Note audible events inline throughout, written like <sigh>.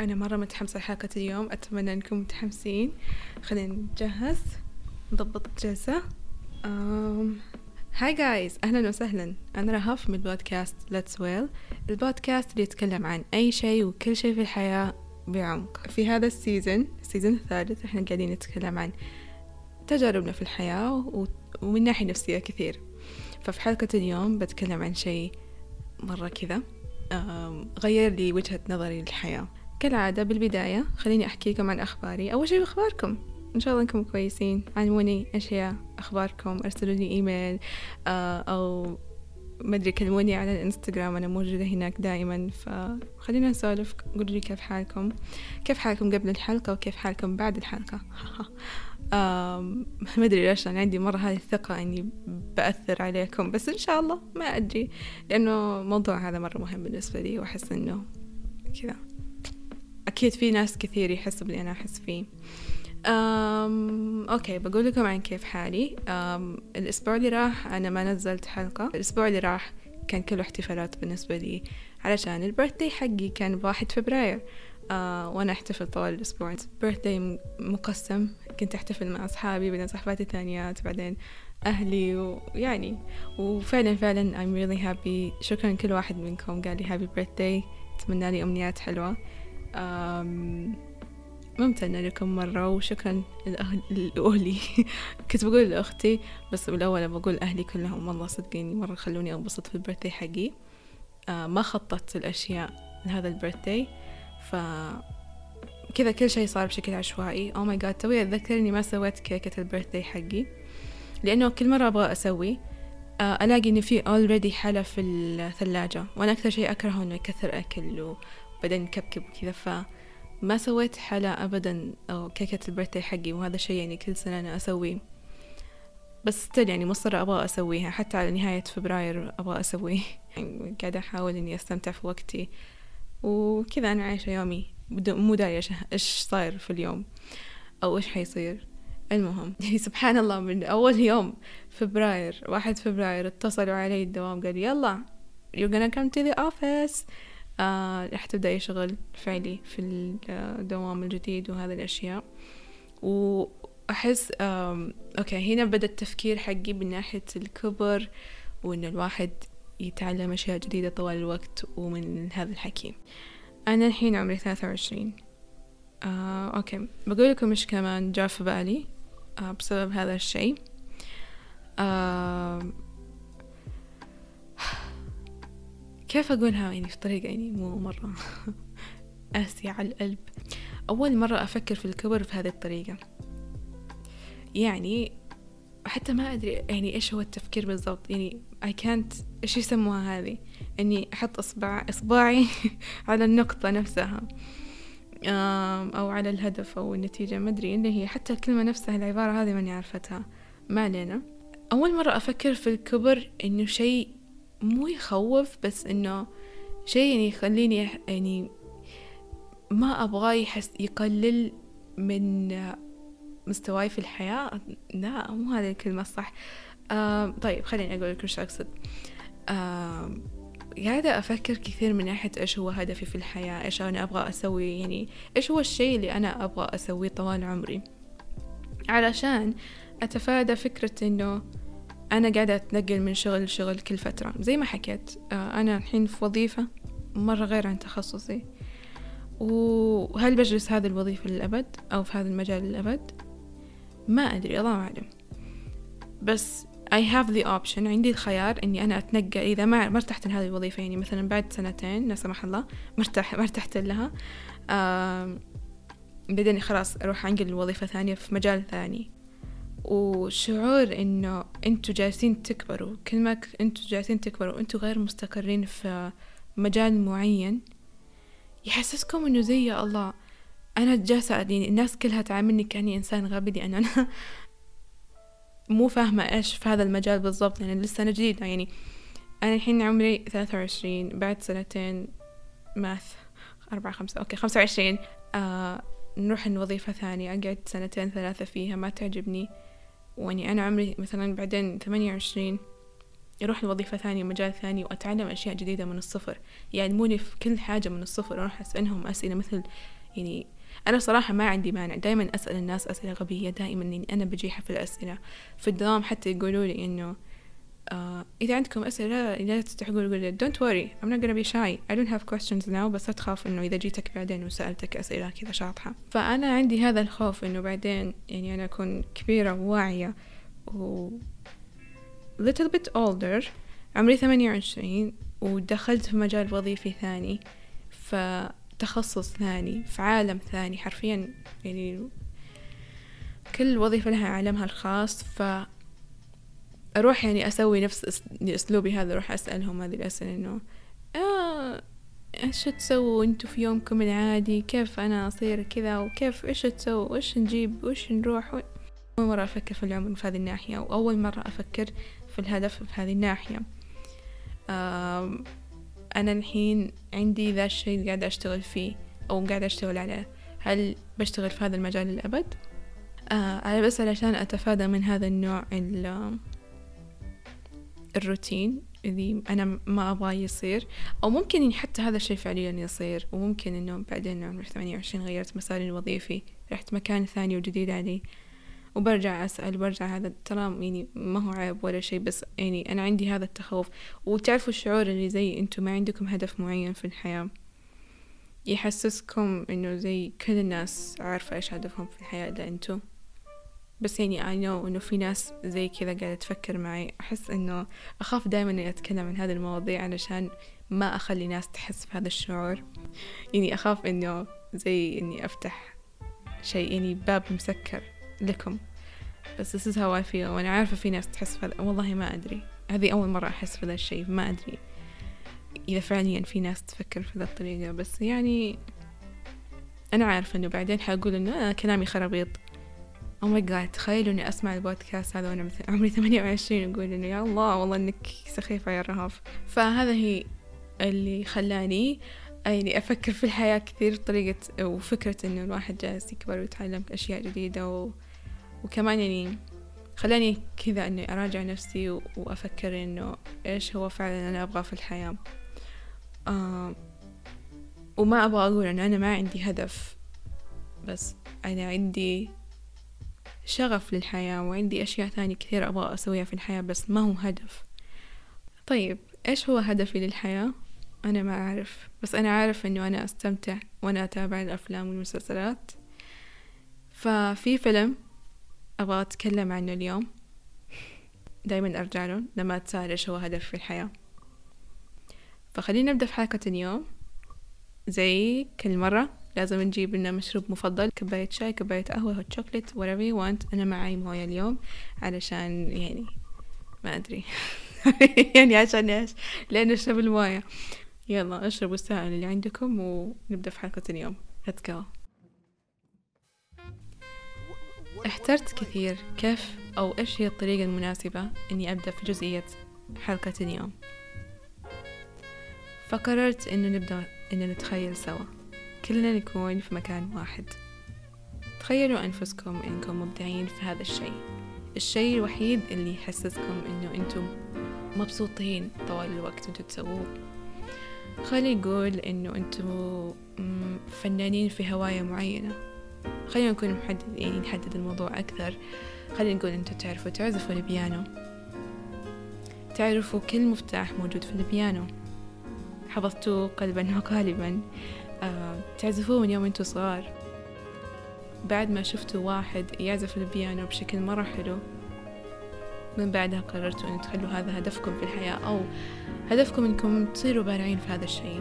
أنا مرة متحمسة لحلقة اليوم. أتمنى أنكم متحمسين. خلينا نتجهز نضبط الجلسة. hi guys أهلا وسهلا. أنا رهف من البودكاست Let's Well البودكاست اللي يتكلم عن أي شيء وكل شيء في الحياة بعمق. في هذا ال season ال season الثالث إحنا قاعدين نتكلم عن تجاربنا في الحياة ومن ناحية نفسية كثير. ففي حلقة اليوم بتكلم عن شيء مرة كذا. غير لي وجهة نظري للحياة. كالعادة بالبداية خليني أحكي لكم عن أخباري. أول شيء أخباركم إن شاء الله أنكم كويسين. علموني هي أخباركم. أرسلوا لي إيميل آه، أو ما أدري كلموني على الإنستغرام. أنا موجودة هناك دائما. فخلينا نسولف. قولوا لي كيف حالكم؟ كيف حالكم قبل الحلقة وكيف حالكم بعد الحلقة؟ <laughs> <laughs> ما أدري ليش أنا عندي مرة هذه الثقة إني بأثر عليكم بس إن شاء الله ما أدري لأنه الموضوع هذا مرة مهم بالنسبة لي وأحس إنه كذا. أكيد في ناس كثير يحسوا باللي أنا أحس فيه. أم، أوكي بقول لكم عن كيف حالي. أم، الأسبوع اللي راح أنا ما نزلت حلقة. الأسبوع اللي راح كان كله احتفالات بالنسبة لي علشان البرثدي حقي كان بواحد فبراير. آه وأنا أحتفل طوال الأسبوع. برثدي مقسم كنت أحتفل مع أصحابي بعدين صحباتي الثانيات بعدين أهلي ويعني وفعلا فعلا I'm really happy. شكرا كل واحد منكم قال لي happy birthday. أتمنى لي أمنيات حلوة. ممتنة لكم مرة وشكرا لأهل لأهلي. <laughs> كنت بقول لأختي بس بالأول بقول أهلي كلهم والله صدقيني مرة خلوني أنبسط في البرثدي حقي. آه ما خططت الأشياء لهذا البرثدي ف كذا كل شيء صار بشكل عشوائي. oh my god توي أتذكر إني ما سويت كيكة ال birthday حقي لأنه كل مرة أبغى أسوي آه، ألاقي ان في already حلا في الثلاجة وأنا أكثر شيء أكرهه إنه يكثر أكل وبعدين يكبكب وكذا. فما سويت حلا ابدا أو كيكة ال birthday حقي وهذا شيء يعني كل سنة أنا أسويه. بس still يعني مصرة أبغى أسويها حتى على نهاية فبراير أبغى أسويه. <laughs> يعني قاعدة أحاول إني أستمتع في وقتي. وكذا أنا عايشة يومي. مو داري إيش إيش صاير في اليوم؟ أو إيش حيصير؟ المهم يعني <laughs> سبحان الله من أول يوم فبراير واحد فبراير اتصلوا علي الدوام قالوا يلا you're gonna come to the office. آه رح تبدأ شغل فعلي في الدوام الجديد وهذه الأشياء. وأحس آم، أوكي هنا بدأ التفكير حقي من ناحية الكبر وإن الواحد يتعلم أشياء جديدة طوال الوقت ومن هذا الحكي. أنا الحين عمري ثلاثة وعشرين. آه، أوكي. بقول لكم إيش كمان جاء في بالي آه، بسبب هذا الشيء. آه، كيف أقولها يعني في طريقة يعني مو مرة <laughs> قاسية على القلب. أول مرة أفكر في الكبر في هذه الطريقة. يعني حتى ما أدري يعني إيش هو التفكير بالضبط. يعني I can't إيش يسموها هذه؟ إني أحط إصبع إصبعي <laughs> على النقطة نفسها أو على الهدف أو النتيجة ما أدري اللي هي حتى الكلمة نفسها العبارة هذه ماني عرفتها ما علينا. أول مرة أفكر في الكبر إنه شيء مو يخوف بس إنه شيء يعني يخليني يعني ما أبغاه يحس يقلل من مستواي في الحياة. لا مو هذه الكلمة الصح. آم، طيب خليني أقول لك إيش أقصد. آم، قاعدة أفكر كثير من ناحية إيش هو هدفي في الحياة إيش أنا أبغى أسوي يعني إيش هو الشيء اللي أنا أبغى أسويه طوال عمري. علشان أتفادى فكرة إنه أنا قاعدة أتنقل من شغل لشغل كل فترة. زي ما حكيت آه، أنا الحين في وظيفة مرة غير عن تخصصي. وهل بجلس هذه الوظيفة للأبد أو في هذا المجال للأبد؟ ما أدري الله أعلم. بس I have the option عندي الخيار إني أنا أتنقل إذا ما ما ارتحت لهذه الوظيفة. يعني مثلا بعد سنتين لا سمح الله مرتاح ما ارتحت لها بعدين خلاص أروح أنقل لوظيفة ثانية في مجال ثاني. وشعور إنه أنتوا جالسين تكبروا. كل ما أنتوا جالسين تكبروا وأنتوا غير مستقرين في مجال معين يحسسكم إنه زي يا الله أنا جالسة يعني الناس كلها تعاملني كأني إنسان غبي لأن أنا <laughs> مو فاهمة إيش في هذا المجال بالضبط لأن لسه أنا جديدة يعني أنا الحين عمري ثلاثة وعشرين بعد سنتين ماث أربعة خمسة أوكي خمسة وعشرين آه نروح لوظيفة ثانية أقعد سنتين ثلاثة فيها ما تعجبني. وإني أنا عمري مثلا بعدين ثمانية وعشرين أروح لوظيفة ثانية مجال ثاني وأتعلم أشياء جديدة من الصفر. يعلموني في كل حاجة من الصفر أروح أسألهم أسئلة مثل يعني أنا صراحة ما عندي مانع. دائما أسأل الناس أسئلة غبية. دائما إني أنا بجيحة في الأسئلة في الدوام حتى يقولوا لي إنه آه إذا عندكم أسئلة لا تستحقوا قولوا don't worry I'm not gonna be shy. I don't have questions now بس أتخاف إنه إذا جيتك بعدين وسألتك أسئلة كذا شاطحة. فأنا عندي هذا الخوف إنه بعدين يعني أنا أكون كبيرة وواعية و little bit older. عمري ثمانية وعشرين ودخلت في مجال وظيفي ثاني. فتخصص ثاني في عالم ثاني حرفيا يعني كل وظيفة لها عالمها الخاص ف أروح يعني أسوي نفس أسلوبي هذا أروح أسألهم هذه الأسئلة إنه آه إيش تسووا أنتوا في يومكم العادي؟ كيف أنا أصير كذا؟ وكيف إيش تسووا؟ وإيش نجيب؟ وإيش نروح؟ و... أول مرة أفكر في العمر في هذه الناحية وأول مرة أفكر في الهدف في هذه الناحية. أنا الحين عندي ذا الشيء قاعدة أشتغل فيه أو قاعدة أشتغل عليه. هل بشتغل في هذا المجال للأبد؟ آه أنا بس علشان أتفادى من هذا النوع الروتين اللي أنا ما أبغاه يصير. أو ممكن حتى هذا الشيء فعليا يصير. وممكن إنه بعدين عمري ثمانية وعشرين غيرت مساري الوظيفي رحت مكان ثاني وجديد علي وبرجع أسأل برجع هذا ترى يعني ما هو عيب ولا شيء بس يعني أنا عندي هذا التخوف. وتعرفوا الشعور اللي زي أنتم ما عندكم هدف معين في الحياة؟ يحسسكم إنه زي كل الناس عارفة إيش هدفهم في الحياة إلا أنتم بس يعني I know إنه في ناس زي كذا قاعدة تفكر معي. أحس إنه أخاف دائما إني أتكلم عن هذه المواضيع علشان ما أخلي ناس تحس بهذا الشعور. يعني أخاف إنه زي إني أفتح شيء يعني باب مسكر. لكم. بس this is how I feel. وأنا عارفة في ناس تحس بهذا. والله ما أدري. هذه أول مرة أحس في ذا الشيء. ما أدري إذا فعليا في ناس تفكر في ذا الطريقة. بس يعني أنا عارفة إنه بعدين حأقول إنه أنا كلامي خرابيط. oh my god تخيلوا إني أسمع البودكاست هذا وأنا مثلا عمري ثمانية وعشرين أقول إنه يا الله والله إنك سخيفة يا رهف فهذا هي اللي خلاني يعني أفكر في الحياة كثير طريقة وفكرة إنه الواحد جالس يكبر ويتعلم أشياء جديدة و... وكمان يعني خلاني كذا إني أراجع نفسي و... وأفكر إنه إيش هو فعلا أنا أبغاه في الحياة. آه وما أبغى أقول إنه أنا ما عندي هدف بس أنا عندي شغف للحياة وعندي أشياء ثانية كثير أبغى أسويها في الحياة بس ما هو هدف. طيب إيش هو هدفي للحياة؟ أنا ما أعرف بس أنا عارف إنه أنا أستمتع وأنا أتابع الأفلام والمسلسلات. ففي فيلم أبغى أتكلم عنه اليوم. دايما أرجع له لما أتساءل إيش هو هدفي في الحياة. فخلينا نبدأ في حلقة اليوم. زي كل مرة لازم نجيب لنا مشروب مفضل كوباية شاي كوباية قهوة هوت شوكليت whatever you want. أنا معي موية اليوم علشان يعني ما أدري. <laughs> يعني عشان إيش؟ لأن أشرب الموية. يلا أشربوا السائل اللي عندكم ونبدأ في حلقة اليوم. Let's go. احترت كثير كيف أو إيش هي الطريقة المناسبة إني أبدأ في جزئية حلقة اليوم؟ فقررت إنه نبدأ إنه نتخيل سوا. كلنا نكون في مكان واحد. تخيلوا أنفسكم إنكم مبدعين في هذا الشيء. الشيء الوحيد اللي يحسسكم إنه أنتم مبسوطين طوال الوقت أنتوا تسووه. خلي نقول إنه أنتم فنانين في هواية معينة. خلينا نكون محددين يعني نحدد الموضوع أكثر. خلينا نقول أنتوا تعرفوا تعزفوا البيانو. تعرفوا كل مفتاح موجود في البيانو. حفظتوه قلبا وقالبا. آه، تعزفوه من يوم أنتوا صغار. بعد ما شفتوا واحد يعزف البيانو بشكل مرة حلو من بعدها قررتوا أن تخلوا هذا هدفكم في الحياة أو هدفكم أنكم تصيروا بارعين في هذا الشيء.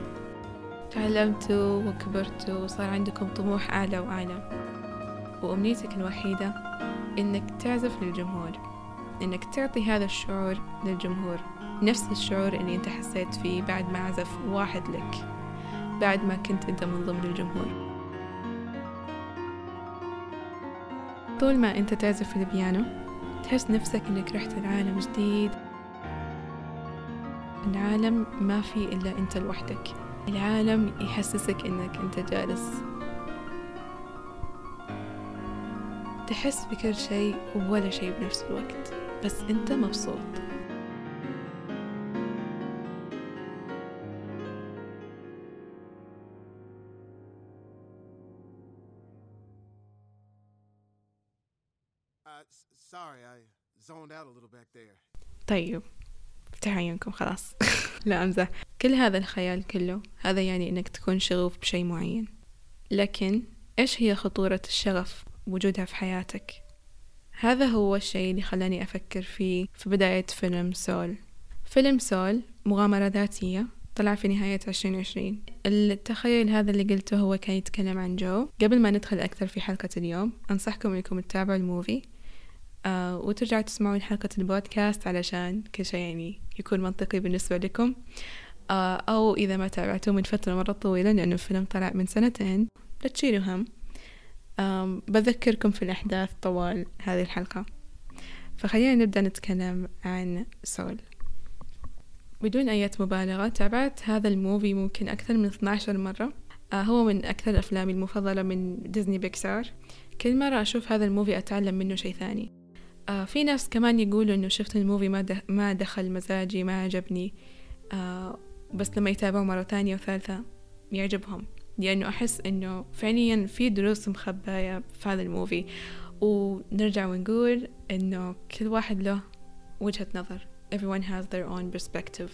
تعلمتوا وكبرتوا وصار عندكم طموح أعلى وأعلى. وأمنيتك الوحيدة إنك تعزف للجمهور إنك تعطي هذا الشعور للجمهور. نفس الشعور اللي أنت حسيت فيه بعد ما عزف واحد لك بعد ما كنت أنت من ضمن الجمهور طول ما أنت تعزف البيانو تحس نفسك أنك رحت لعالم جديد. العالم ما في إلا أنت لوحدك. العالم يحسسك أنك أنت جالس. تحس بكل شيء ولا شيء بنفس الوقت بس أنت مبسوط. طيب افتح عيونكم خلاص. <laughs> لا أمزح. كل هذا الخيال كله هذا يعني أنك تكون شغوف بشيء معين. لكن إيش هي خطورة الشغف؟ وجودها في حياتك. هذا هو الشيء اللي خلاني أفكر فيه في بداية فيلم Soul. فيلم Soul مغامرة ذاتية طلع في نهاية عشرين عشرين. التخيل هذا اللي قلته هو كان يتكلم عن جو. قبل ما ندخل أكثر في حلقة اليوم أنصحكم أنكم تتابعوا ال movie آه وترجعوا تسمعون حلقة البودكاست علشان كل شيء يعني يكون منطقي بالنسبة لكم. آه أو إذا ما تابعتوه من فترة مرة طويلة لأنه الفيلم طلع من سنتين لا تشيلوا هم. بذكركم في الأحداث طوال هذه الحلقة. فخلينا نبدأ نتكلم عن سول. بدون أي مبالغة تابعت هذا الموفي ممكن أكثر من 12 مرة. آه هو من أكثر أفلامي المفضلة من ديزني بيكسار. كل مرة أشوف هذا ال movie أتعلم منه شيء ثاني. آه في ناس كمان يقولوا إنه شفت ال movie ما, ما دخل مزاجي ما عجبني. آه بس لما يتابعوا مرة ثانية وثالثة يعجبهم. لأنه أحس إنه فعليا في دروس مخباية في هذا ال movie. ونرجع ونقول إنه كل واحد له وجهة نظر. Everyone has their own perspective.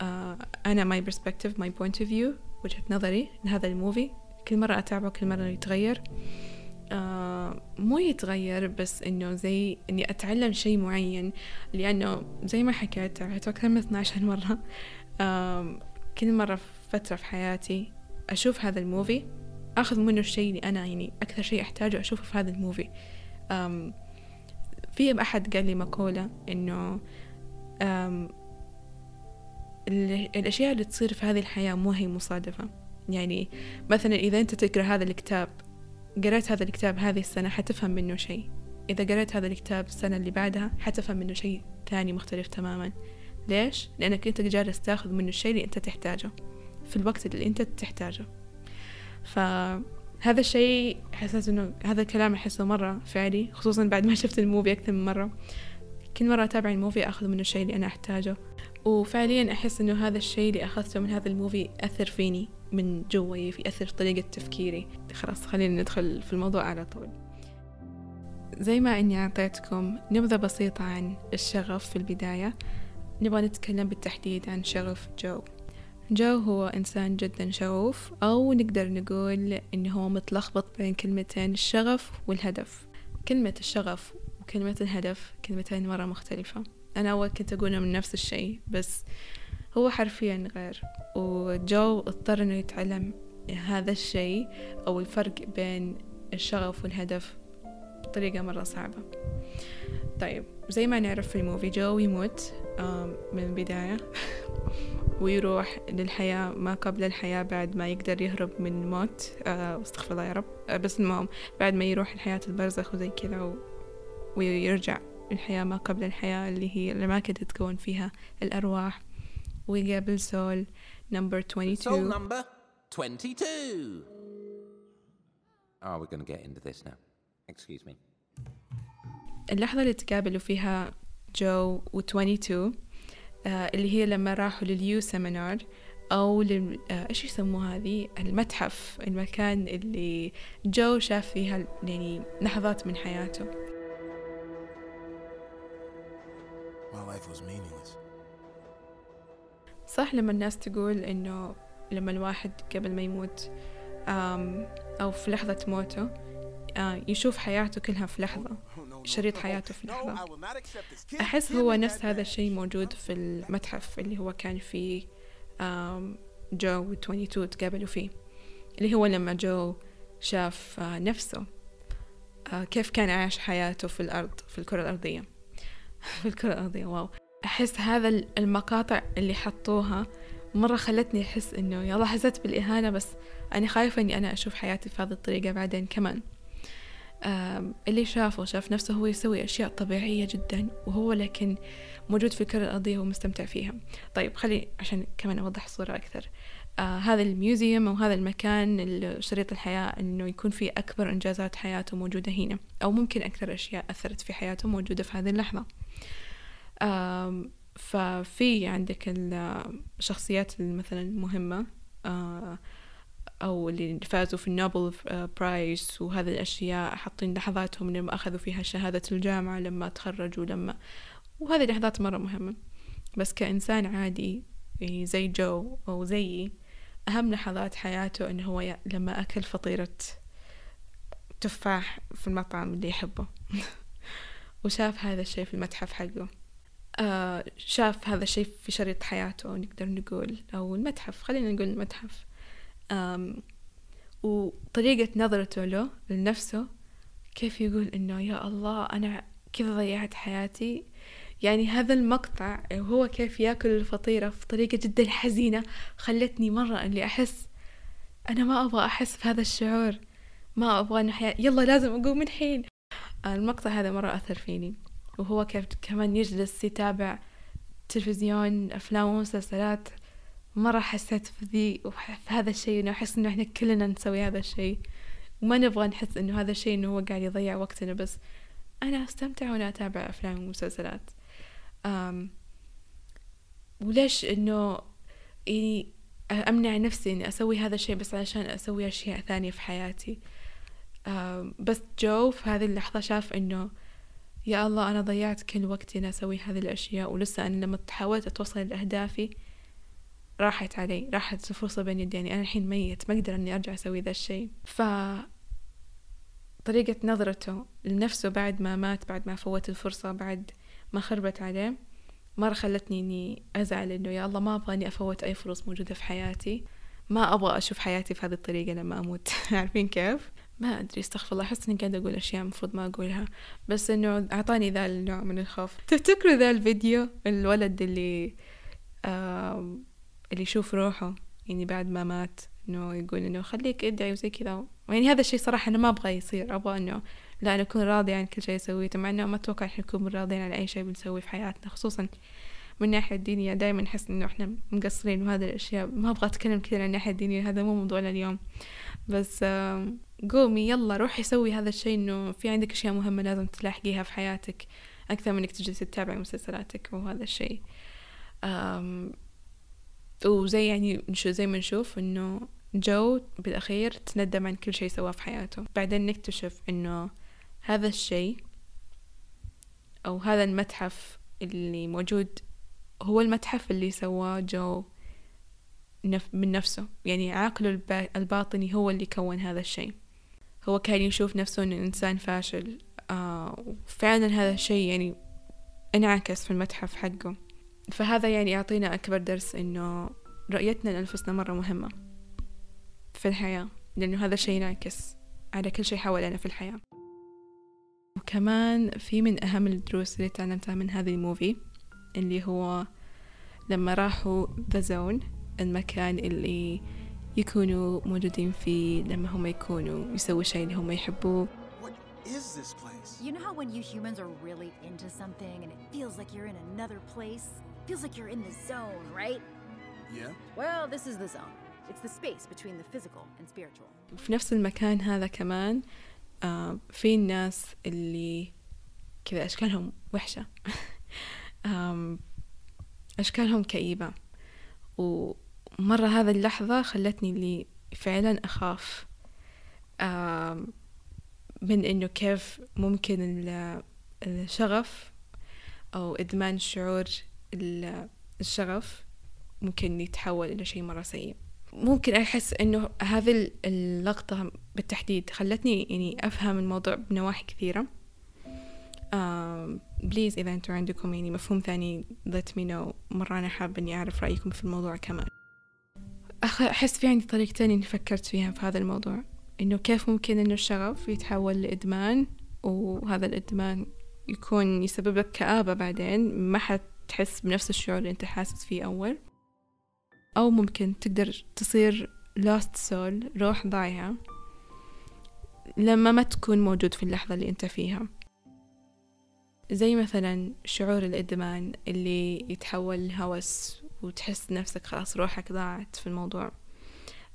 uh, أنا my perspective my point of view وجهة نظري لهذا ال movie. كل مرة أتابعه كل مرة يتغير. uh, مو يتغير بس إنه زي إني أتعلم شيء معين. لأنه زي ما حكيت تابعته أكثر من 12 مرة. uh, كل مرة فترة في حياتي أشوف هذا ال movie أخذ منه الشيء اللي أنا يعني أكثر شيء أحتاجه أشوفه في هذا ال movie. في أحد قال لي مقولة إنه الأشياء اللي تصير في هذه الحياة مو هي مصادفة. يعني مثلا إذا أنت تقرأ هذا الكتاب قرأت هذا الكتاب هذه السنة حتفهم منه شيء. إذا قرأت هذا الكتاب السنة اللي بعدها حتفهم منه شيء ثاني مختلف تماما. ليش؟ لأنك أنت جالس تاخذ منه الشيء اللي أنت تحتاجه. في الوقت اللي أنت تحتاجه. فهذا الشيء حسيت إنه هذا الكلام أحسه مرة فعلي خصوصا بعد ما <laughs> شفت الموفي أكثر من مرة. كل مرة أتابع ال movie أخذ منه الشيء اللي أنا أحتاجه. وفعليا أحس إنه هذا الشيء اللي أخذته من هذا ال movie أثر فيني من جوي في أثر في طريقة تفكيري. خلاص خلينا ندخل في الموضوع على طول. زي ما إني أعطيتكم نبذة بسيطة عن الشغف في البداية نبغى نتكلم بالتحديد عن شغف جو. جو هو إنسان جدا شغوف أو نقدر نقول إنه هو متلخبط بين كلمتين الشغف والهدف. كلمة الشغف كلمة الهدف كلمتين مرة مختلفة. أنا أول كنت أقولهم من نفس الشيء بس هو حرفيا غير. وجو اضطر إنه يتعلم هذا الشيء أو الفرق بين الشغف والهدف بطريقة مرة صعبة. طيب زي ما نعرف في الموفي جو يموت من البداية. <laughs> ويروح للحياة ما قبل الحياة بعد ما يقدر يهرب من الموت آه، استغفر الله يا رب. آه، بس المهم بعد ما يروح الحياة البرزخ وزي كذا ويرجع الحياة ما قبل الحياة اللي هي الأماكن تتكون فيها الأرواح. ويقابل soul number 22 Soul number 22 Oh, we're going to get into this now. Excuse me. اللحظة اللي تقابلوا فيها جو و 22 آه اللي هي لما راحوا لل You Seminar أو لل... آه إيش يسموها هذه؟ المتحف المكان اللي جو شاف فيها يعني لحظات من حياته. صح لما الناس تقول إنه لما الواحد قبل ما يموت أو في لحظة موته يشوف حياته كلها في لحظة. شريط حياته في لحظة أحس هو نفس هذا الشيء موجود في المتحف اللي هو كان فيه جو و 22 تقابلوا فيه اللي هو لما جو شاف نفسه كيف كان عايش حياته في الأرض في الكرة الأرضية. <laughs> في الكرة الأرضية واو. أحس هذا المقاطع اللي حطوها مرة خلتني أحس إنه يلا حسيت بالإهانة بس أنا خايفة إني أنا أشوف حياتي في هذه الطريقة بعدين كمان. اللي شافه شاف نفسه هو يسوي أشياء طبيعية جدا وهو لكن موجود في الكرة الأرضية ومستمتع فيها. طيب خلي عشان كمان أوضح الصورة أكثر. آه هذا ال museum أو هذا المكان شريط الحياة إنه يكون فيه أكبر إنجازات حياته موجودة هنا أو ممكن أكثر أشياء أثرت في حياته موجودة في هذه اللحظة. آه ففي عندك الشخصيات مثلا المهمة آه أو اللي فازوا في ال Nobel Prize وهذه الأشياء حاطين لحظاتهم لما أخذوا فيها شهادة الجامعة لما تخرجوا لما وهذه لحظات مرة مهمة. بس كإنسان عادي يعني زي جو أو زيي أهم لحظات حياته إنه هو لما أكل فطيرة تفاح في المطعم اللي يحبه. <laughs> وشاف هذا الشيء في المتحف حقه. آه شاف هذا الشيء في شريط حياته نقدر نقول أو المتحف خلينا نقول المتحف. وطريقة نظرته له لنفسه كيف يقول إنه يا الله أنا كذا ضيعت حياتي؟ يعني هذا المقطع وهو كيف يأكل الفطيرة في طريقة جدا حزينة خلتني مرة إني أحس أنا ما أبغى أحس بهذا الشعور ما أبغى إنه حياتي يلا لازم أقوم من حين. المقطع هذا مرة أثر فيني وهو كيف كمان يجلس يتابع تلفزيون أفلام ومسلسلات مرة حسيت في ذي وفي هذا الشيء إنه أحس إنه إحنا كلنا نسوي هذا الشيء. وما نبغى نحس إنه هذا الشيء إنه هو قاعد يضيع وقتنا بس أنا أستمتع وأنا أتابع أفلام ومسلسلات. أم وليش إنه يعني أمنع نفسي إني أسوي هذا الشيء بس علشان أسوي أشياء ثانية في حياتي؟ بس جو في هذه اللحظة شاف إنه يا الله أنا ضيعت كل وقتي إني أسوي هذه الأشياء ولسه أنا لما حاولت أتوصل لأهدافي راحت علي راحت الفرصة بين يديني أنا الحين ميت ما أقدر إني أرجع أسوي ذا الشيء. ف طريقة نظرته لنفسه بعد ما مات بعد ما فوت الفرصة بعد ما خربت عليه مرة خلتني إني أزعل إنه يا الله ما أبغى إني أفوت أي فرص موجودة في حياتي. ما أبغى أشوف حياتي في هذه الطريقة لما أموت. <laughs> عارفين كيف؟ ما أدري استغفر الله أحس إني قاعدة أقول أشياء المفروض ما أقولها. بس إنه أعطاني ذا النوع من الخوف. تفتكروا ذا الفيديو؟ الولد اللي آه اللي يشوف روحه يعني بعد ما مات إنه يقول إنه خليك إدعي وزي كذا. يعني هذا الشيء صراحة أنا ما أبغى يصير أبغى إنه لا نكون راضي عن كل شيء سويته مع إنه ما أتوقع إحنا نكون راضيين عن أي شيء بنسويه في حياتنا خصوصا من الناحية الدينية دائما نحس إنه إحنا مقصرين وهذه الأشياء. ما أبغى أتكلم كثير عن الناحية الدينية هذا مو موضوعنا اليوم. بس قومي يلا روحي سوي هذا الشيء إنه في عندك أشياء مهمة لازم تلاحقيها في حياتك أكثر من إنك تجلسي تتابعي مسلسلاتك وهذا الشيء. وزي يعني زي ما نشوف إنه جو بالأخير تندم عن كل شيء سواه في حياته. بعدين نكتشف إنه هذا الشيء أو هذا المتحف اللي موجود هو المتحف اللي سواه جو من نفسه. يعني عقله الباطني هو اللي كون هذا الشيء. هو كان يشوف نفسه إنه إنسان فاشل. آه وفعلا هذا الشيء يعني انعكس في المتحف حقه. فهذا يعني يعطينا أكبر درس إنه رؤيتنا لأنفسنا مرة مهمة في الحياة لأنه هذا الشيء ينعكس على كل شيء حوالينا في الحياة وكمان في من أهم الدروس اللي تعلمتها من هذه ال movie اللي هو لما راحوا the zone المكان اللي يكونوا موجودين فيه لما هم يكونوا يسووا شيء اللي هم يحبوه is this place? You know how when you humans are really into something and it feels like you're in another place? Feels like you're in the zone, right? Yeah. Well, this is the zone. It's the space between the physical and spiritual. في نفس المكان هذا كمان آه في الناس اللي كذا أشكالهم وحشة <laughs> أشكالهم كئيبة ومرة هذا اللحظة خلتني اللي فعلا أخاف من إنه كيف ممكن الشغف أو إدمان شعور الشغف ممكن يتحول إلى شيء مرة سيء. ممكن أحس إنه هذه اللقطة بالتحديد خلتني يعني أفهم الموضوع بنواحي كثيرة. بليز إذا أنتوا عندكم يعني مفهوم ثاني let me know. مرة أنا حابة إني أعرف رأيكم في الموضوع كمان. أحس في عندي طريقتين إني فكرت فيها في هذا الموضوع. إنه كيف ممكن إنه الشغف يتحول لإدمان وهذا الإدمان يكون يسبب لك كآبة بعدين ما حتحس بنفس الشعور اللي أنت حاسس فيه أول. أو ممكن تقدر تصير lost soul روح ضايعة. لما ما تكون موجود في اللحظة اللي أنت فيها. زي مثلا شعور الإدمان اللي يتحول لهوس وتحس نفسك خلاص روحك ضاعت في الموضوع.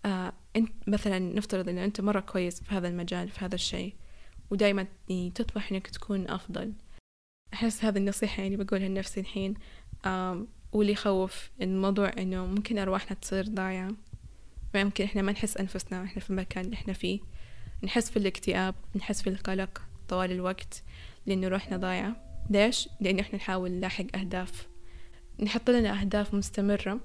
آه انت مثلا نفترض ان أنت مرة كويس في هذا المجال في هذا الشيء. ودايما يعني تطمح إنك تكون أفضل. أحس هذه النصيحة يعني بقولها لنفسي الحين واللي يخوف الموضوع إنه ممكن أرواحنا تصير ضايعة. فيمكن إحنا ما نحس أنفسنا إحنا في المكان اللي إحنا فيه. نحس في الاكتئاب نحس في القلق طوال الوقت لأنه روحنا ضايعة. ليش؟ لأنه إحنا نحاول نلاحق أهداف. نحط لنا أهداف مستمرة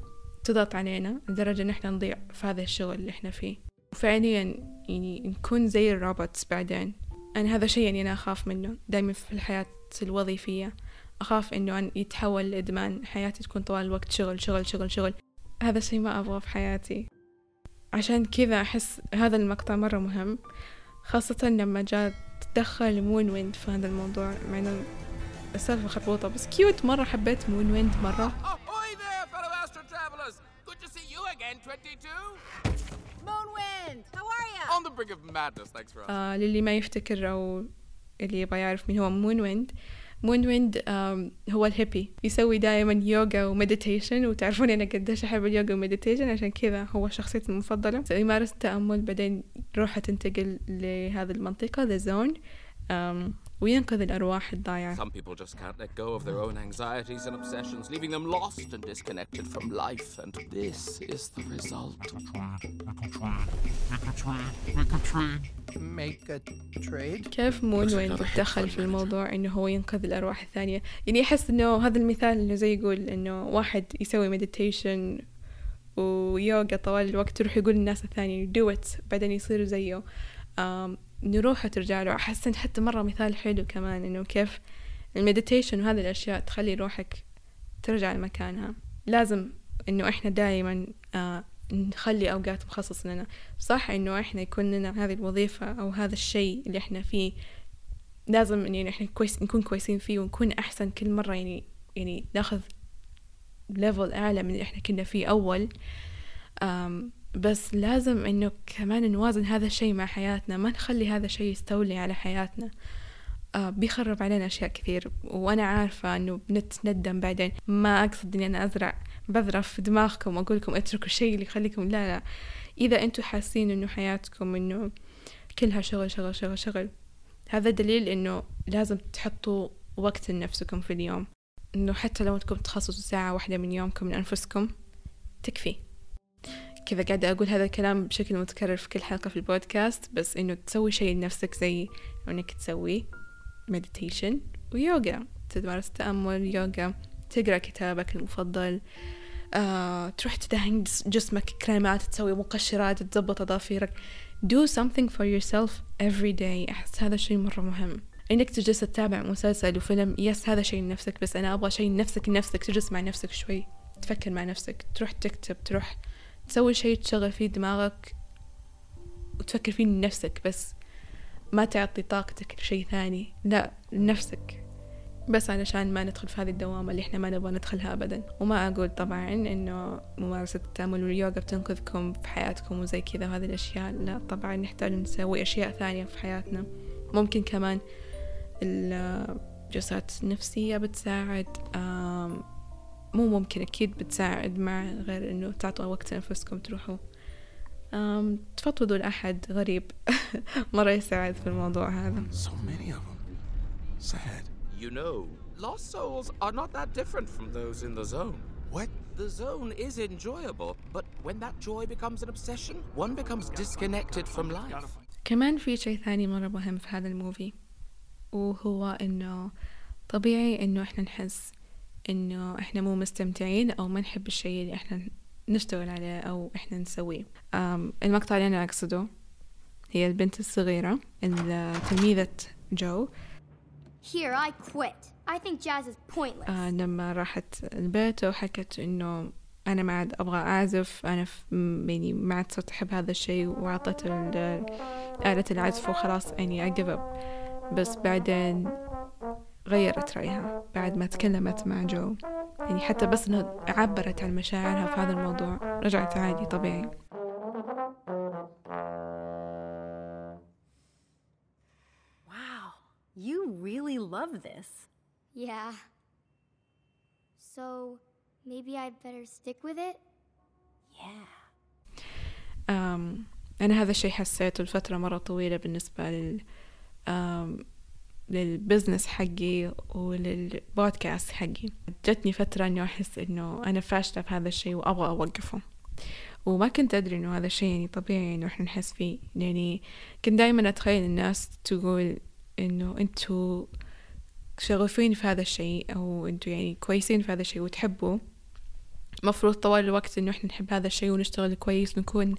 تضغط علينا لدرجة إن إحنا نضيع في هذا الشغل اللي إحنا فيه. وفعليا يعني نكون زي ال robots بعدين. أنا هذا شيء يعني أنا أخاف منه دايما في الحياة الوظيفية. أخاف إنه أن يتحول لإدمان حياتي تكون طوال الوقت شغل شغل شغل شغل. هذا الشيء ما أبغاه في حياتي. عشان كذا أحس هذا المقطع مرة مهم خاصة لما جاء تدخل مون ويند في هذا الموضوع مع إنه السالفة خربوطة بس cute مرة حبيت مون ويند مرة. Moonwind, how are آه للي ما يفتكر أو اللي يبغى يعرف مين هو مون ويند مون ويند هو ال hippie. يسوي دائما يوغا و meditation وتعرفون أنا قديش أحب اليوغا وال meditation عشان كذا هو شخصيتي المفضلة. يمارس التأمل. بعدين روحة تنتقل لهذه المنطقة the zone وينقذ الأرواح الضايعة Some people just can't let go of their own anxieties and obsessions, leaving them lost and disconnected from life. And this is the result. Make a trade? كيف مون ويند تدخل في الموضوع إنه هو ينقذ الأرواح الثانية يعني أحس إنه هذا المثال إنه زي يقول إنه واحد يسوي meditation ويوغا طوال الوقت يروح يقول للناس الثانية do it بعدين يصيروا زيه انه روحه ترجع له. أحس إن حتى مرة مثال حلو كمان إنه كيف ال meditation وهذه الأشياء تخلي روحك ترجع لمكانها. لازم إنه إحنا دائما آه نخلي أوقات مخصص لنا. صح إنه إحنا يكون لنا هذه الوظيفة أو هذا الشيء اللي إحنا فيه. لازم يعني إحنا كويس نكون كويسين فيه ونكون أحسن كل مرة يعني يعني ناخذ level أعلى من اللي إحنا كنا فيه أول. أم بس لازم إنه كمان نوازن هذا الشيء مع حياتنا. ما نخلي هذا الشيء يستولي على حياتنا. آه بيخرب علينا أشياء كثير. وأنا عارفة إنه بنتندم بعدين. ما أقصد إني أنا أزرع بذرة في دماغكم وأقول لكم اتركوا الشيء اللي يخليكم. لا لا. إذا أنتم حاسين إنه حياتكم إنه كلها شغل شغل شغل شغل هذا دليل إنه لازم تحطوا وقت لنفسكم في اليوم. إنه حتى لو أنكم تخصصوا ساعة واحدة من يومكم من انفسكم تكفي. كذا قاعدة أقول هذا الكلام بشكل متكرر في كل حلقة في البودكاست بس إنه تسوي شيء لنفسك زي إنك تسوي مديتيشن ويوغا. تمارس تأمل يوغا. تقرأ كتابك المفضل. آه، تروح تدهن جسمك كريمات تسوي مقشرات تضبط أظافيرك do something for yourself every day. أحس هذا الشيء مرة مهم. إنك تجلس تتابع مسلسل وفيلم يس هذا شيء لنفسك بس أنا أبغى شيء لنفسك لنفسك تجلس مع نفسك شوي. تفكر مع نفسك. تروح تكتب تروح تسوي شيء تشغل فيه دماغك وتفكر فيه لنفسك بس ما تعطي طاقتك لشيء ثاني لا لنفسك. بس علشان ما ندخل في هذه الدوامة اللي إحنا ما نبغى ندخلها أبدا. وما أقول طبعا إنه ممارسة التأمل واليوغا بتنقذكم في حياتكم وزي كذا وهذه الأشياء لا طبعا نحتاج نسوي أشياء ثانية في حياتنا. ممكن كمان الجلسات النفسية بتساعد مو ممكن أكيد بتساعد مع غير إنه تعطوا وقت لأنفسكم تروحوا أم تفضفضوا لأحد غريب مرة يساعد في الموضوع هذا So many of them. Sad. You know, lost souls are not that different from those in the zone. What? The zone is enjoyable, but when that joy becomes an obsession, one becomes disconnected from life. كمان في شيء ثاني مرة مهم في هذا الموفي وهو إنه طبيعي إنه إحنا نحس إنه إحنا مو مستمتعين أو ما نحب الشيء اللي إحنا نشتغل عليه أو إحنا نسويه المقطع اللي أنا أقصده هي البنت الصغيرة تلميذة جو Here, I quit. I think jazz is pointless. آه لما راحت البيت وحكت إنه أنا ما عاد أبغى أعزف أنا يعني ما عاد صرت أحب هذا الشيء وأعطت آلة العزف وخلاص يعني I give up بس بعدين غيرت رأيها بعد ما تكلمت مع جو يعني حتى بس إنها عبرت عن مشاعرها في هذا الموضوع رجعت عادي طبيعي Wow, you really love this. Yeah. So, maybe I'd better stick with it? Yeah. أم أنا هذا الشيء حسيته لفترة مرة طويلة بالنسبة لل أم للبزنس حقي وللبودكاست حقي. جتني فترة إنه أحس إنه أنا فاشلة في هذا الشيء وأبغى أوقفه. وما كنت أدري إنه هذا الشيء يعني طبيعي إنه إحنا نحس فيه. يعني كنت دايما أتخيل الناس تقول إنه أنتوا شغوفين في هذا الشيء أو أنتوا يعني كويسين في هذا الشيء وتحبوا مفروض طوال الوقت إنه إحنا نحب هذا الشيء ونشتغل كويس ونكون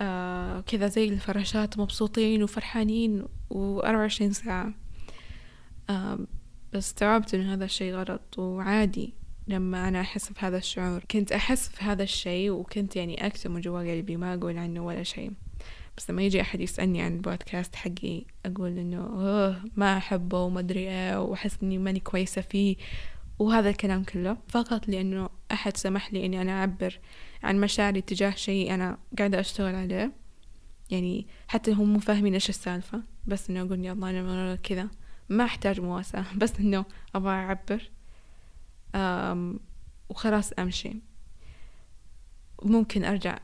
آه كذا زي الفراشات مبسوطين وفرحانين وأربعة وعشرين ساعة. بس استوعبت إن هذا الشيء غلط وعادي لما أنا أحس بهذا الشعور. كنت أحس في هذا الشيء وكنت يعني أكتم من جوا قلبي ما أقول عنه ولا شيء. بس لما يجي أحد يسألني عن البودكاست حقي أقول إنه أوه ما أحبه وما أدري إيه وأحس إني ماني كويسة فيه وهذا الكلام كله. فقط لأنه أحد سمح لي إني أنا أعبر عن مشاعري تجاه شيء أنا قاعدة أشتغل عليه. يعني حتى هم مو فاهمين إيش السالفة بس إنه أقول يلا أنا كذا. ما أحتاج مواساة <laughs> بس إنه أبغى أعبر. وخلاص أمشي. ممكن أرجع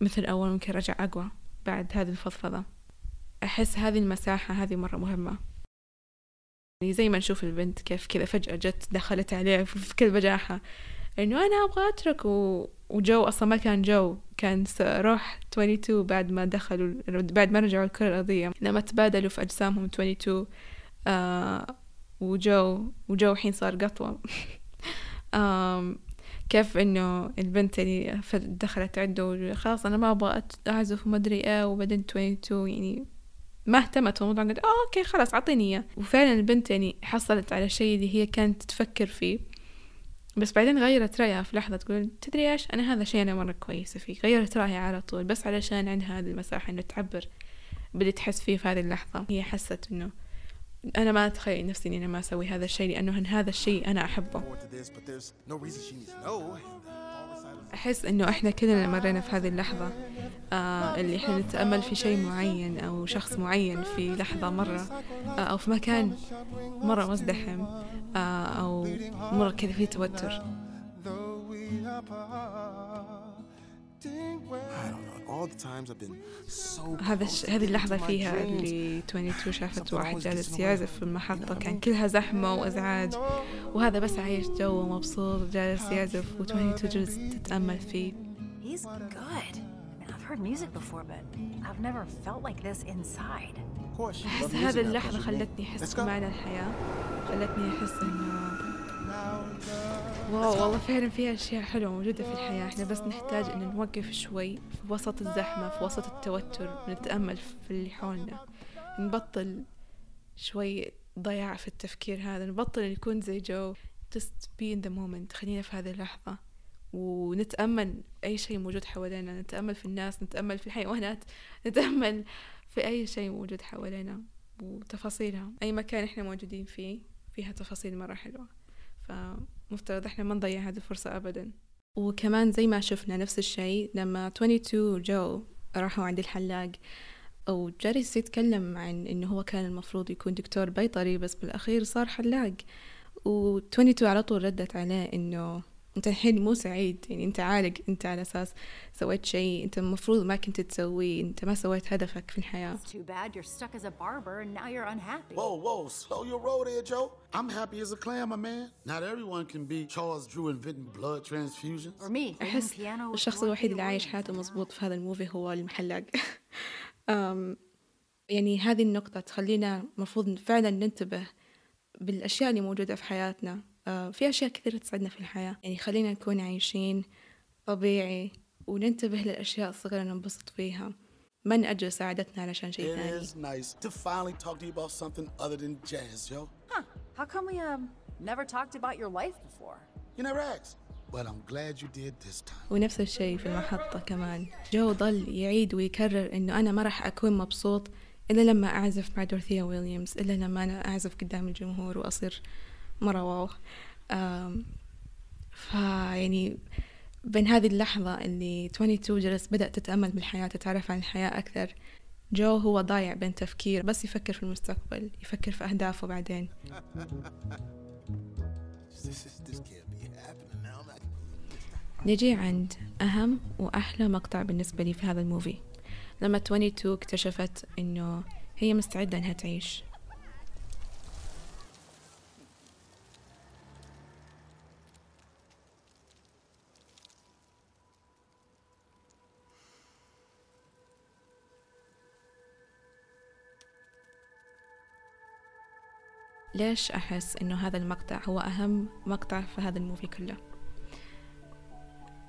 مثل أول ممكن أرجع أقوى بعد هذه الفضفضة. أحس هذه المساحة هذه مرة مهمة. يعني زي ما نشوف البنت كيف كذا فجأة جت دخلت عليه <laughs> في كل بجاحة. إنه أنا أبغى أترك و... وجو أصلا ما كان جو. كان روح 22 بعد ما دخلوا بعد ما رجعوا الكرة الأرضية. لما تبادلوا في أجسامهم 22 آه وجو وجو الحين صار قطوة. <laughs> كيف إنه البنت اللي دخلت عنده خلاص أنا ما أبغى أعزف وما أدري إيه وبعدين 22 يعني ما اهتمت الموضوع قالت آه أوكي خلاص أعطيني إياه. وفعلا البنت يعني حصلت على شيء اللي هي كانت تفكر فيه. بس بعدين غيرت رأيها في لحظة تقول تدري إيش؟ أنا هذا الشيء أنا مرة كويسة فيه. غيرت رأيها على طول بس علشان عندها هذه المساحة إنه تعبر بدي تحس فيه في هذه اللحظة. هي حست إنه أنا ما أتخيل نفسي إني أنا ما أسوي هذا الشيء لأنه هذا الشيء أنا أحبه. أحس إنه إحنا كلنا مرينا في هذه اللحظة آه اللي إحنا نتأمل في شيء معين أو شخص معين في لحظة مرة آه أو في مكان مرة مزدحم آه أو مرة كذا فيه توتر. هذا. هذه اللحظة فيها اللي 22 شافت واحد جالس يعزف في المحطة كان كلها زحمة وإزعاج. وهذا بس عايش جو مبسوط جالس يعزف و22 جالس تتأمل فيه. He's good. I've heard music before, but I've never felt like this inside. أحس هذه اللحظة خلتني أحس بمعنى الحياة. خلتني أحس إنه واو والله فعلا في أشياء حلوة موجودة في الحياة. إحنا بس نحتاج إن نوقف شوي في وسط الزحمة في وسط التوتر نتأمل في اللي حولنا. نبطل شوي ضياع في التفكير هذا نبطل نكون زي جو. Just be in the moment خلينا في هذه اللحظة. ونتأمل أي شيء موجود حوالينا نتأمل في الناس نتأمل في الحيوانات <laughs> نتأمل في أي شيء موجود حوالينا وتفاصيلها. أي مكان إحنا موجودين فيه فيها تفاصيل مرة حلوة. فمفترض إحنا ما نضيع هذه الفرصة أبدا. وكمان زي ما شفنا نفس الشيء لما 22 جو راحوا عند الحلاق أو جالس يتكلم عن إنه هو كان المفروض يكون دكتور بيطري بس بالأخير صار حلاق و 22 على طول ردت عليه إنه أنت الحين مو سعيد يعني أنت عالق أنت على أساس سويت شيء أنت المفروض ما كنت تسويه أنت ما سويت هدفك في الحياة It's too bad you're stuck as a barber and now you're unhappy. Whoa, whoa, slow your roll there, Joe. I'm happy as a clam, my man. Not everyone can be Charles Drew inventing blood transfusions. Or me, with الشخص الوحيد اللي عايش حياته. مظبوط في هذا ال movie هو الحلاق <laughs> يعني هذه النقطة تخلينا مفروض فعلا ننتبه بالأشياء اللي موجودة في حياتنا في أشياء كثير تسعدنا في الحياة يعني خلينا نكون عايشين طبيعي وننتبه للأشياء الصغيرة ننبسط فيها ما نأجل سعادتنا علشان شيء It ثاني is nice to finally talk to you about something other than jazz, Joe. Huh. How come we um never talked about your life before? You never asked, but I'm glad you did this time. ونفس الشيء في المحطة كمان جو ظل يعيد ويكرر إنه أنا ما راح أكون مبسوط إلا لما أعزف مع دورثيا ويليامز إلا لما أنا أعزف قدام الجمهور وأصير مرة wow. فيعني بين هذه اللحظة اللي 22 جلس بدأ تتأمل بالحياة تتعرف عن الحياة أكثر جو هو ضايع بين تفكير بس يفكر في المستقبل يفكر في أهدافه بعدين. نجي عند أهم وأحلى مقطع بالنسبة لي في هذا الموفي لما 22 اكتشفت إنه هي مستعدة إنها تعيش. ليش أحس إنه هذا المقطع هو أهم مقطع في هذا الموفي كله؟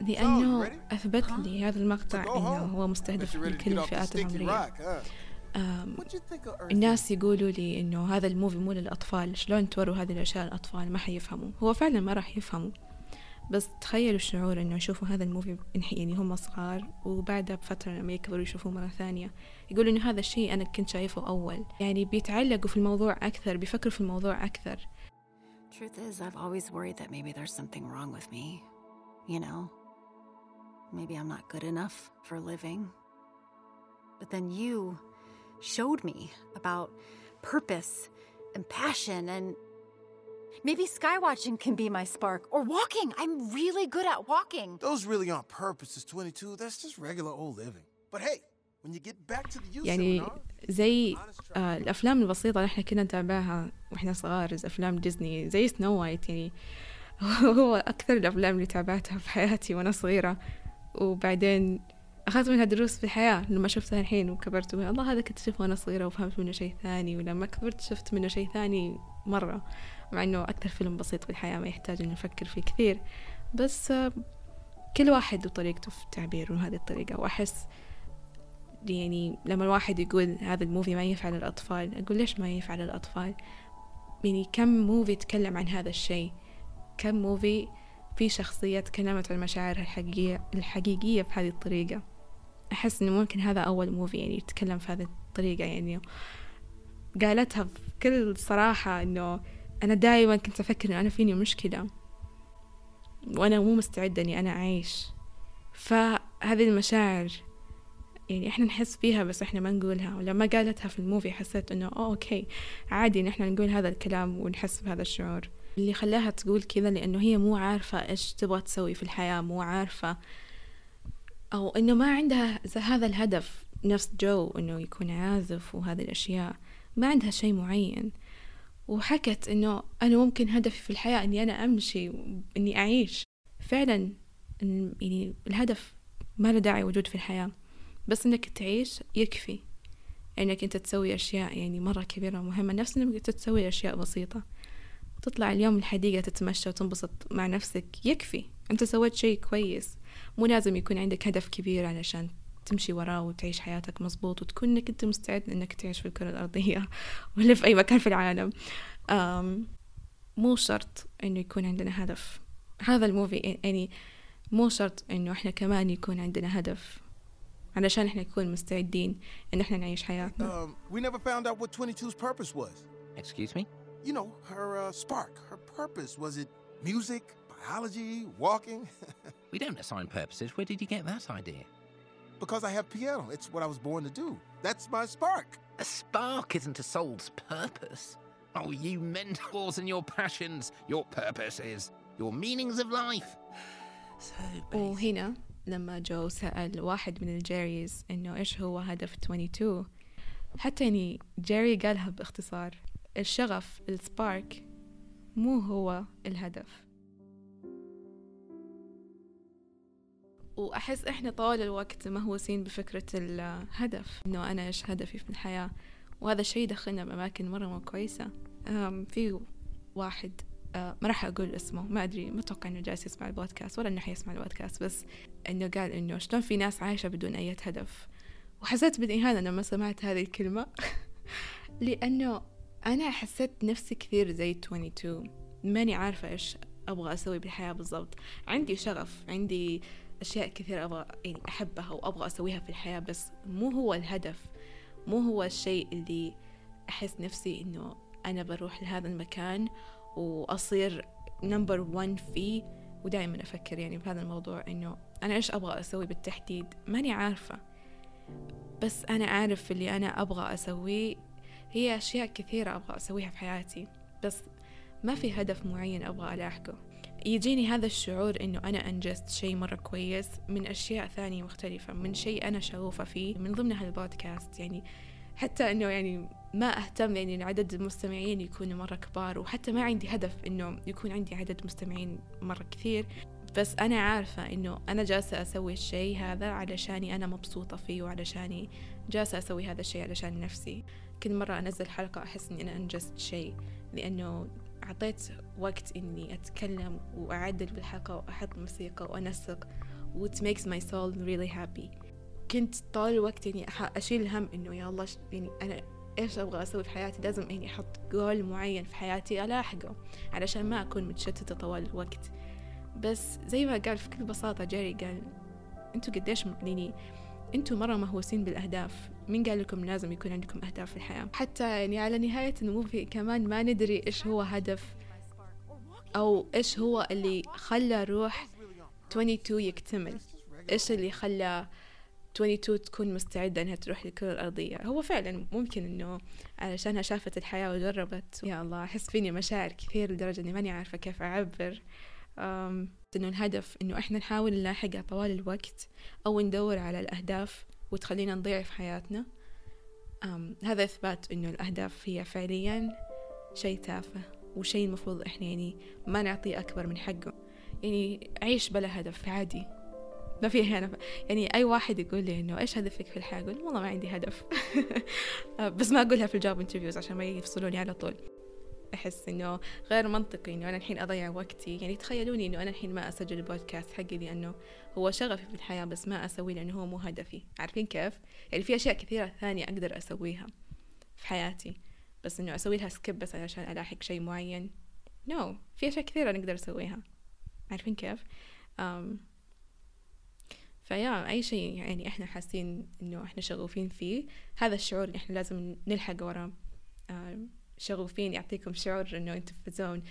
لأنه أثبت لي هذا المقطع إنه هو مستهدف لكل الفئات العمرية. الناس يقولوا لي إنه هذا الموفي مو للأطفال شلون توروا هذه الأشياء للأطفال؟ ما حيفهموا. هو فعلا ما راح يفهموا. بس تخيلوا الشعور إنه يشوفوا هذا الموفي يعني هم صغار وبعدها بفترة لما يكبروا يشوفوه مرة ثانية يقولوا إنه هذا الشيء أنا كنت شايفه أول يعني بيتعلقوا في الموضوع أكثر بيفكروا في الموضوع أكثر Truth is, I've always worried that maybe there's something wrong with me. You know? Maybe I'm not good enough for living. But then you showed me about purpose and passion and Maybe skywatching can be my spark. Or walking. I'm really good at walking. Those really aren't purposes, 22. That's just regular old living. But hey, when you get back to the youth يعني زي آه الأفلام البسيطة اللي إحنا كنا نتابعها وإحنا صغار زي أفلام ديزني زي سنو وايت يعني <laughs> هو أكثر الأفلام اللي تابعتها في حياتي وأنا صغيرة وبعدين أخذت منها دروس في الحياة لما شفتها الحين وكبرت الله هذا كنت أشوفه وأنا صغيرة وفهمت منه شيء ثاني ولما كبرت شفت منه شيء ثاني مرة مع إنه أكثر فيلم بسيط في الحياة ما يحتاج إنه نفكر فيه كثير. بس كل واحد وطريقته في التعبير وهذه الطريقة. وأحس يعني لما الواحد يقول هذا ال movie ما ينفع للأطفال أقول ليش ما ينفع للأطفال؟ يعني كم movie يتكلم عن هذا الشيء؟ كم movie في شخصية تكلمت عن مشاعرها الحقيقية الحقيقية بهذه الطريقة؟ أحس إنه ممكن هذا أول movie يعني يتكلم في هذه الطريقة يعني. قالتها بكل صراحة إنه أنا دائما كنت أفكر إنه أنا فيني مشكلة وأنا مو مستعدة إني أنا أعيش. فهذه المشاعر يعني إحنا نحس فيها بس إحنا ما نقولها. ولما قالتها في ال movie حسيت إنه oh okay عادي إن إحنا نقول هذا الكلام ونحس بهذا الشعور. اللي خلاها تقول كذا لأنه هي مو عارفة إيش تبغى تسوي في الحياة مو عارفة. أو إنه ما عندها هذا الهدف نفس جو إنه يكون عازف وهذه الأشياء. ما عندها شيء معين. وحكت إنه أنا ممكن هدفي في الحياة إني أنا أمشي إني أعيش. فعلا يعني الهدف ما له داعي وجود في الحياة. بس إنك تعيش يكفي. إنك أنت تسوي أشياء يعني مرة كبيرة ومهمة. نفس إنك أنت تسوي أشياء بسيطة. تطلع اليوم الحديقة تتمشى وتنبسط مع نفسك يكفي. أنت سويت شيء كويس. مو لازم يكون عندك هدف كبير علشان تمشي وراه وتعيش حياتك مظبوط وتكون إنك أنت مستعد إنك تعيش في الكرة الأرضية <laughs> ولا في أي مكان في العالم مو شرط إنه يكون عندنا هدف هذا الموفي يعني مو شرط إنه إحنا كمان يكون عندنا هدف علشان إحنا نكون مستعدين إن إحنا نعيش حياتنا. Um, we never found out what 22's purpose was. Excuse me? You know, her uh, spark, her purpose. Was it music, biology, walking? <laughs> we don't assign purposes. Where did you get that idea? Because I have piano. It's what I was born to do. That's my spark. A spark isn't a soul's purpose. Oh, you mentors and your passions. Your purpose is your meanings of life. So وهنا لما جو سأل واحد من الجيريز إنه إيش هو هدف 22 حتى يعني جيري قالها باختصار الشغف السبارك مو هو الهدف وأحس إحنا طوال الوقت مهووسين بفكرة الهدف إنه أنا إيش هدفي في الحياة؟ وهذا الشيء يدخلنا بأماكن مرة مو كويسة. في واحد ما راح أقول اسمه ما أدري ما أتوقع إنه جالس يسمع البودكاست ولا إنه حيسمع البودكاست بس إنه قال إنه شلون في ناس عايشة بدون أي هدف؟ وحسيت بالإهانة لما سمعت هذه الكلمة. <laughs> لأنه أنا حسيت نفسي كثير زي 22 ماني عارفة إيش أبغى أسوي بالحياة بالضبط. عندي شغف عندي أشياء كثير أبغى يعني أحبها وأبغى أسويها في الحياة بس مو هو الهدف مو هو الشيء اللي أحس نفسي إنه أنا بروح لهذا المكان وأصير نمبر ون فيه ودائما أفكر يعني بهذا الموضوع إنه أنا إيش أبغى أسوي بالتحديد؟ ماني عارفة. بس أنا أعرف اللي أنا أبغى أسويه هي أشياء كثيرة أبغى أسويها في حياتي بس ما في هدف معين أبغى ألاحقه. يجيني هذا الشعور إنه أنا أنجزت شيء مرة كويس من أشياء ثانية مختلفة من شيء أنا شغوفة فيه من ضمن هالبودكاست. يعني حتى إنه يعني ما أهتم يعني عدد المستمعين يكونوا مرة كبار وحتى ما عندي هدف إنه يكون عندي عدد مستمعين مرة كثير. بس أنا عارفة إنه أنا جالسة أسوي الشيء هذا علشاني أنا مبسوطة فيه وعلشاني جالسة أسوي هذا الشيء علشان نفسي. كل مرة أنزل حلقة أحس إني أنا أنجزت شيء لأنه أعطيت وقت إني أتكلم وأعدل بالحلقة وأحط موسيقى وأنسق و makes my soul really happy. كنت طول الوقت يعني أشيل هم إنه يا الله يعني أنا إيش أبغى أسوي في حياتي؟ لازم إني أحط جول معين في حياتي ألاحقه علشان ما أكون متشتتة طوال الوقت. بس زي ما قال بكل بساطة جيري قال أنتوا قديش يعني أنتوا مرة مهووسين بالأهداف. مين قال لكم لازم يكون عندكم أهداف في الحياة؟ حتى يعني على نهاية الموفي كمان ما ندري إيش هو هدف أو إيش هو اللي خلى روح 22 يكتمل. إيش اللي خلى 22 تكون مستعدة إنها تروح للكرة الأرضية؟ هو فعلا ممكن إنه علشانها شافت الحياة وجربت. يا الله أحس فيني مشاعر كثير لدرجة إني ماني عارفة كيف أعبر. إنه الهدف إنه إحنا نحاول نلاحقها طوال الوقت أو ندور على الأهداف وتخلينا نضيع في حياتنا. هذا إثبات إنه الأهداف هي فعليا شيء تافه وشيء المفروض إحنا يعني ما نعطيه أكبر من حقه. يعني عيش بلا هدف عادي. ما في هنا. يعني أي واحد يقول لي إنه إيش هدفك في الحياة؟ أقول والله ما عندي هدف. <laughs> بس ما أقولها في ال job interviews عشان ما يفصلوني على طول. أحس إنه غير منطقي إنه أنا الحين أضيع وقتي. يعني تخيلوني إنه أنا الحين ما أسجل البودكاست حقي لأنه هو شغفي في الحياة بس ما أسويه لأنه هو مو هدفي عارفين كيف؟ يعني في أشياء كثيرة ثانية أقدر أسويها في حياتي بس إنه أسوي لها skip بس علشان ألاحق شيء معين no no. في أشياء كثيرة نقدر نسويها عارفين كيف؟ um, فيا أي شيء يعني إحنا حاسين إنه إحنا شغوفين فيه هذا الشعور اللي إحنا لازم نلحق وراه شغوفين يعطيكم شعور إنه أنتم في zone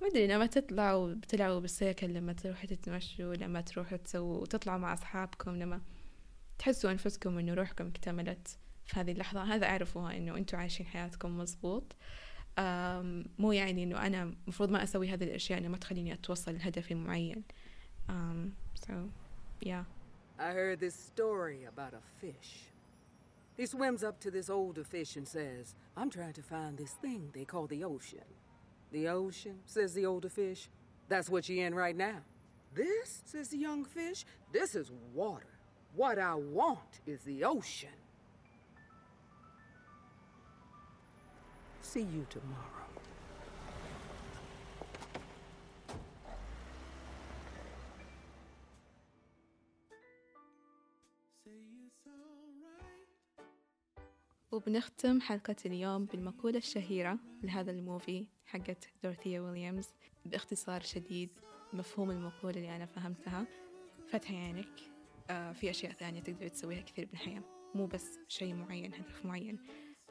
ما أدري لما تطلعوا بتلعبوا بالسيكل لما تروحوا تتمشوا لما تروحوا تسووا تطلعوا مع أصحابكم لما تحسوا أنفسكم إنه روحكم اكتملت في هذه اللحظة هذا أعرفوها إنه أنتوا عايشين حياتكم مزبوط مو يعني إنه أنا مفروض ما أسوي هذه الأشياء إنه ما تخليني أتوصل لهدفي معين um, so yeah I heard this story about a fish. He swims up to this older fish and says, I'm trying to find this thing they call the ocean. The ocean, says the older fish. That's what you're in right now. This, says the young fish, this is water. What I want is the ocean. See you tomorrow. وبنختم حلقة اليوم بالمقولة الشهيرة لهذا الموفي حقت دورثيا ويليامز باختصار شديد مفهوم المقولة اللي أنا فهمتها. فتحي عينك. آه في أشياء ثانية تقدر تسويها كثير بالحياة. مو بس شيء معين هدف معين.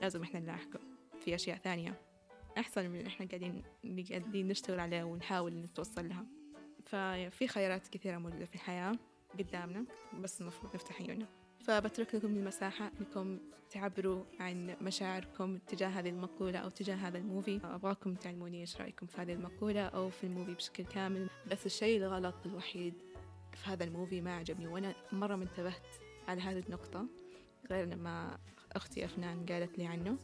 لازم إحنا نلاحقه. في أشياء ثانية أحسن من إحنا قاعدين قاعدين نشتغل عليها ونحاول نتوصل لها. ففي خيارات كثيرة موجودة في الحياة قدامنا بس المفروض نفتح عيوننا. فبترك لكم المساحة أنكم تعبروا عن مشاعركم تجاه هذه المقولة أو تجاه هذا الموفي. أبغاكم تعلموني إيش رأيكم في هذه المقولة أو في الموفي بشكل كامل. بس الشيء الغلط الوحيد في هذا ال movie ما عجبني وأنا مرة ما انتبهت على هذه النقطة غير لما أختي أفنان قالت لي عنه.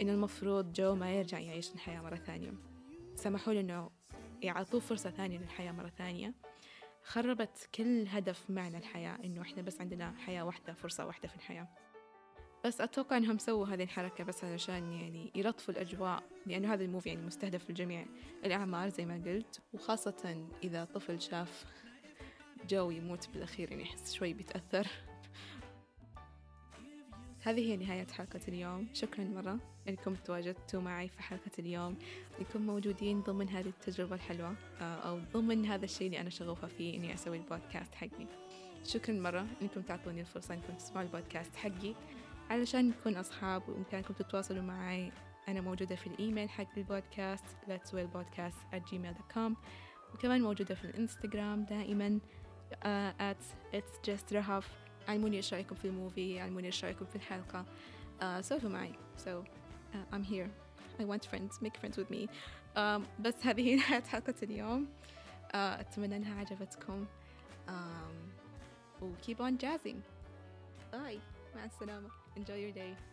إن المفروض جو ما يرجع يعيش الحياة مرة ثانية. سمحوا له إنه يعطوه فرصة ثانية للحياة مرة ثانية. خربت كل هدف معنى الحياة إنه إحنا بس عندنا حياة واحدة فرصة واحدة في الحياة. بس أتوقع إنهم سووا هذه الحركة بس علشان يعني يلطفوا الأجواء لأنه هذا ال movie يعني مستهدف الجميع. الأعمار زي ما قلت وخاصة إذا طفل شاف جو يموت بالأخير يعني يحس شوي بيتأثر. هذه هي نهاية حلقة اليوم. شكرا مرة أنكم تواجدتوا معي في حلقة اليوم. أنكم موجودين ضمن هذه التجربة الحلوة أو ضمن هذا الشيء اللي أنا شغوفة فيه إني أسوي البودكاست حقي. شكرا مرة أنكم تعطوني الفرصة أنكم تسمعوا البودكاست حقي. علشان نكون أصحاب وإمكانكم تتواصلوا معي أنا موجودة في الإيميل حق البودكاست let's will podcast at gmail.com وكمان موجودة في الإنستغرام دائما uh, at it's just رهف علموني إيش رأيكم في الموفي علموني إيش رأيكم في الحلقة uh, سولفوا معي so uh, I'm here. I want friends make friends with me. Um, بس هذه نهاية حلقة اليوم uh, أتمنى أنها عجبتكم um, و keep on jazzing. Bye. مع السلامة enjoy your day.